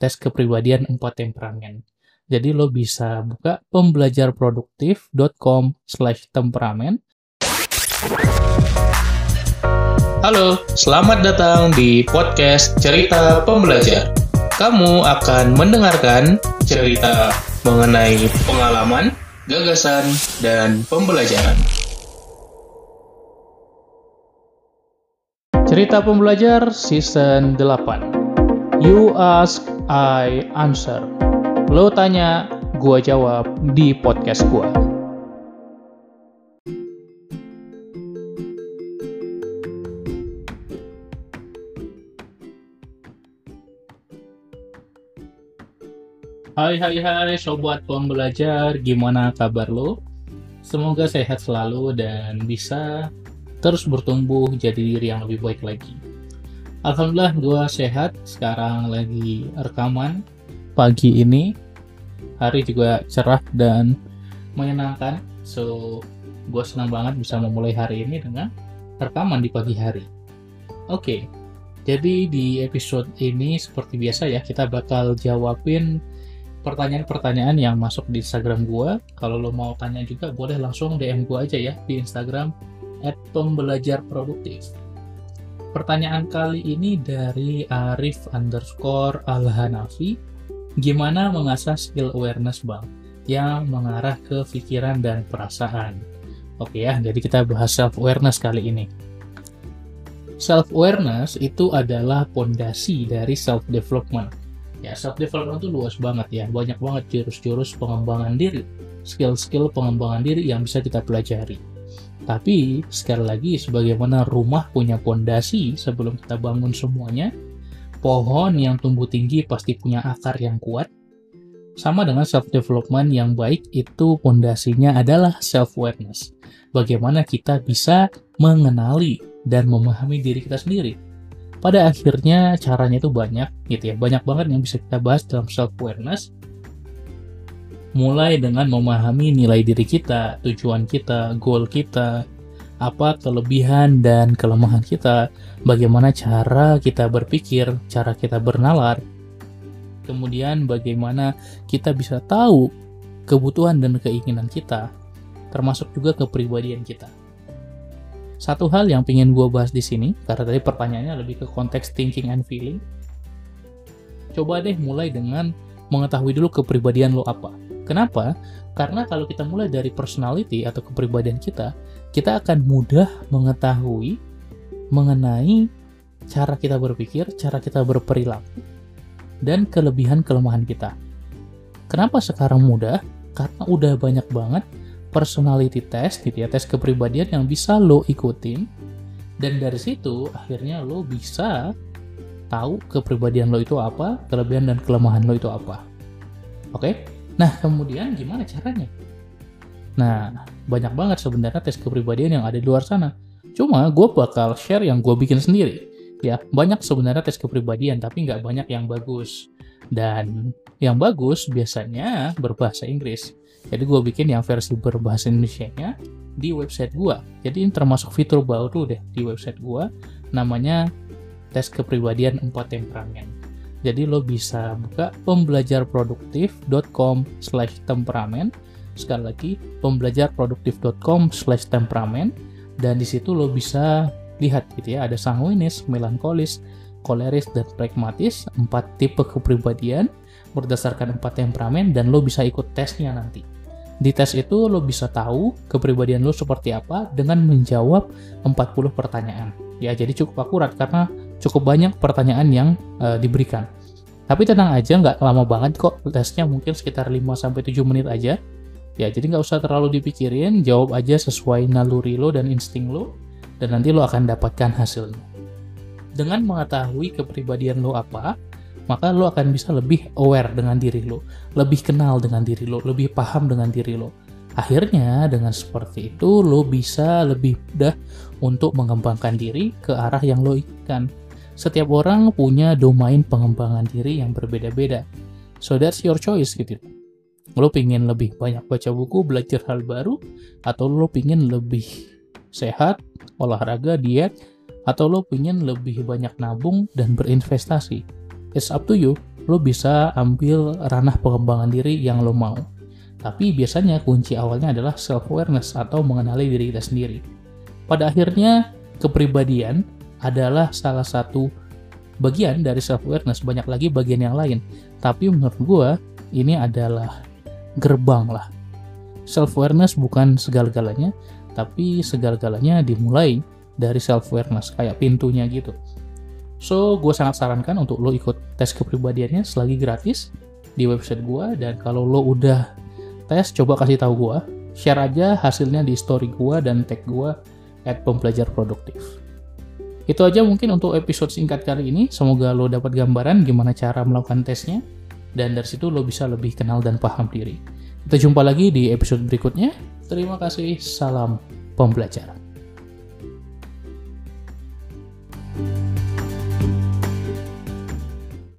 tes kepribadian 4 temperamen. Jadi lo bisa buka pembelajarproduktif.com slash temperamen. Halo, selamat datang di podcast Cerita Pembelajar. Kamu akan mendengarkan cerita mengenai pengalaman, gagasan, dan pembelajaran. Cerita Pembelajar Season 8 You ask, I answer Lo tanya, gua jawab di podcast gua. Hai hai hai sobat pembelajar, gimana kabar lo? Semoga sehat selalu dan bisa terus bertumbuh jadi diri yang lebih baik lagi. Alhamdulillah gue sehat, sekarang lagi rekaman pagi ini. Hari juga cerah dan menyenangkan, so gue senang banget bisa memulai hari ini dengan rekaman di pagi hari. Oke, okay, jadi di episode ini seperti biasa ya, kita bakal jawabin pertanyaan-pertanyaan yang masuk di Instagram gue. Kalau lo mau tanya juga boleh langsung DM gue aja ya di Instagram at pembelajar produktif. Pertanyaan kali ini dari Arif underscore Al-Hanafi. Gimana mengasah skill awareness bang? Yang mengarah ke pikiran dan perasaan. Oke ya, jadi kita bahas self-awareness kali ini. Self-awareness itu adalah pondasi dari self-development. Ya, self-development itu luas banget ya. Banyak banget jurus-jurus pengembangan diri. Skill-skill pengembangan diri yang bisa kita pelajari tapi sekali lagi sebagaimana rumah punya pondasi sebelum kita bangun semuanya, pohon yang tumbuh tinggi pasti punya akar yang kuat. Sama dengan self development yang baik itu pondasinya adalah self awareness. Bagaimana kita bisa mengenali dan memahami diri kita sendiri. Pada akhirnya caranya itu banyak gitu ya. Banyak banget yang bisa kita bahas dalam self awareness mulai dengan memahami nilai diri kita, tujuan kita, goal kita, apa kelebihan dan kelemahan kita, bagaimana cara kita berpikir, cara kita bernalar, kemudian bagaimana kita bisa tahu kebutuhan dan keinginan kita, termasuk juga kepribadian kita. Satu hal yang ingin gue bahas di sini, karena tadi pertanyaannya lebih ke konteks thinking and feeling. Coba deh mulai dengan mengetahui dulu kepribadian lo apa Kenapa? Karena kalau kita mulai dari personality atau kepribadian kita, kita akan mudah mengetahui mengenai cara kita berpikir, cara kita berperilaku, dan kelebihan kelemahan kita. Kenapa sekarang mudah? Karena udah banyak banget personality test gitu ya, tes kepribadian yang bisa lo ikutin dan dari situ akhirnya lo bisa tahu kepribadian lo itu apa, kelebihan dan kelemahan lo itu apa. Oke? Okay? Nah, kemudian gimana caranya? Nah, banyak banget sebenarnya tes kepribadian yang ada di luar sana. Cuma gue bakal share yang gue bikin sendiri. Ya, banyak sebenarnya tes kepribadian, tapi nggak banyak yang bagus. Dan yang bagus biasanya berbahasa Inggris. Jadi gue bikin yang versi berbahasa Indonesia-nya di website gue. Jadi ini termasuk fitur baru deh di website gue. Namanya tes kepribadian 4 temperamen. Jadi lo bisa buka pembelajarproduktif.com slash temperamen. Sekali lagi, pembelajarproduktif.com slash temperamen. Dan di situ lo bisa lihat gitu ya, ada sanguinis, melankolis, koleris, dan pragmatis. Empat tipe kepribadian berdasarkan empat temperamen dan lo bisa ikut tesnya nanti. Di tes itu lo bisa tahu kepribadian lo seperti apa dengan menjawab 40 pertanyaan. Ya, jadi cukup akurat karena cukup banyak pertanyaan yang uh, diberikan. Tapi tenang aja, nggak lama banget kok tesnya mungkin sekitar 5-7 menit aja. Ya, jadi nggak usah terlalu dipikirin, jawab aja sesuai naluri lo dan insting lo, dan nanti lo akan dapatkan hasilnya. Dengan mengetahui kepribadian lo apa, maka lo akan bisa lebih aware dengan diri lo, lebih kenal dengan diri lo, lebih paham dengan diri lo. Akhirnya, dengan seperti itu, lo bisa lebih mudah untuk mengembangkan diri ke arah yang lo inginkan setiap orang punya domain pengembangan diri yang berbeda-beda. So that's your choice gitu. Lo pingin lebih banyak baca buku, belajar hal baru, atau lo pingin lebih sehat, olahraga, diet, atau lo pingin lebih banyak nabung dan berinvestasi. It's up to you. lo bisa ambil ranah pengembangan diri yang lo mau. Tapi biasanya kunci awalnya adalah self-awareness atau mengenali diri kita sendiri. Pada akhirnya, kepribadian adalah salah satu bagian dari self-awareness. Banyak lagi bagian yang lain. Tapi menurut gue, ini adalah gerbang lah. Self-awareness bukan segala-galanya, tapi segala-galanya dimulai dari self-awareness, kayak pintunya gitu. So, gue sangat sarankan untuk lo ikut tes kepribadiannya selagi gratis di website gue. Dan kalau lo udah tes, coba kasih tahu gue. Share aja hasilnya di story gue dan tag gue at pembelajar produktif. Itu aja mungkin untuk episode singkat kali ini. Semoga lo dapat gambaran gimana cara melakukan tesnya. Dan dari situ lo bisa lebih kenal dan paham diri. Kita jumpa lagi di episode berikutnya. Terima kasih. Salam pembelajar.